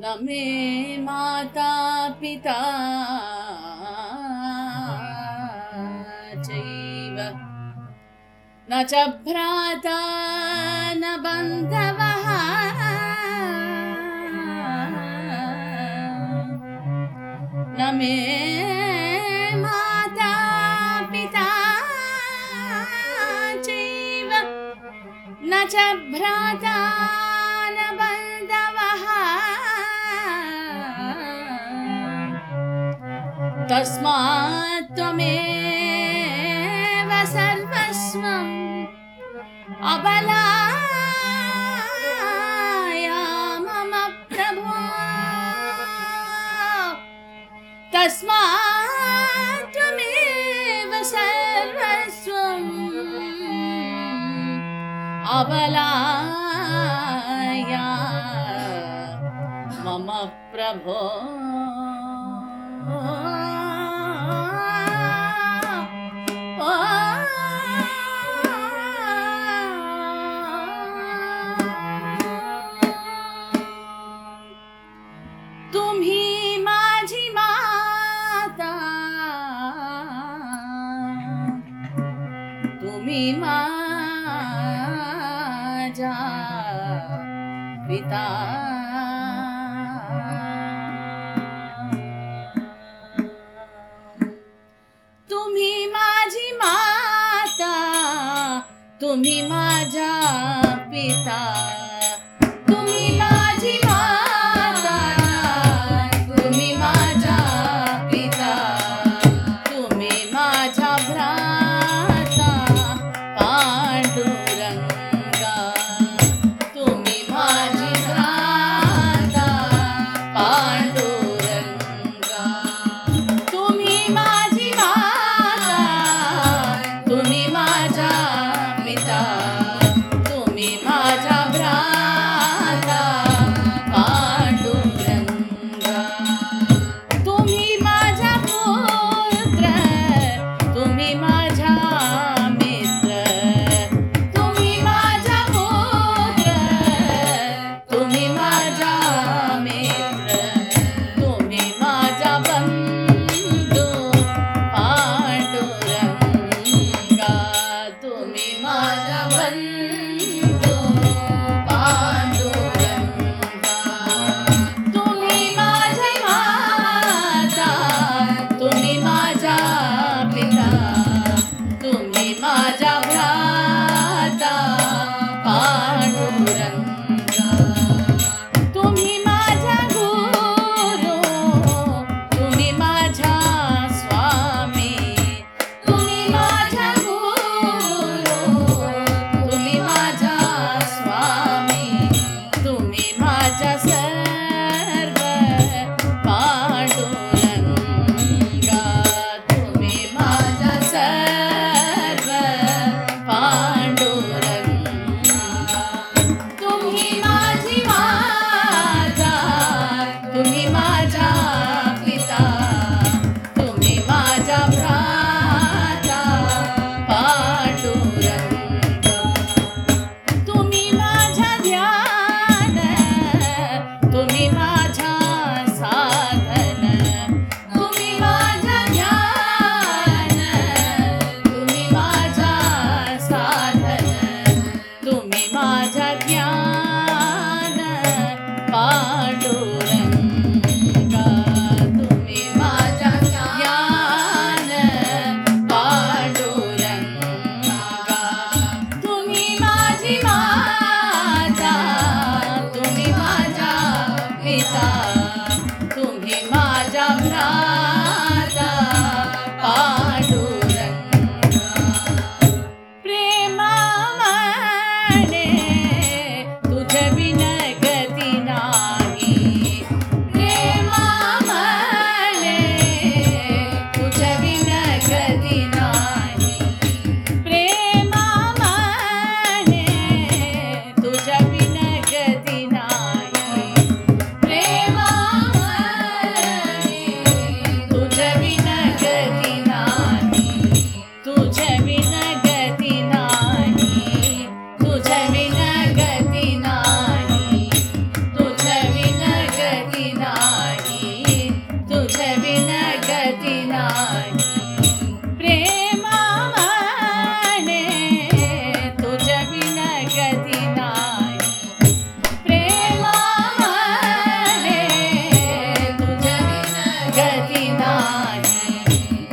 न मे माता पिता चैव। न च भ्राता न बन्धवः। न मे माता पिता चैव। न च भ्राता तस्मात् त्वमेव सर्वस्वम् अबलाया मम प्रभो तस्मात् त्वमेव सर्वस्वम् अबलाया मम प्रभो माझा पिता। तुम्ही माझी माता तुम्ही माझा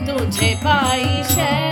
तुझे पाई पायश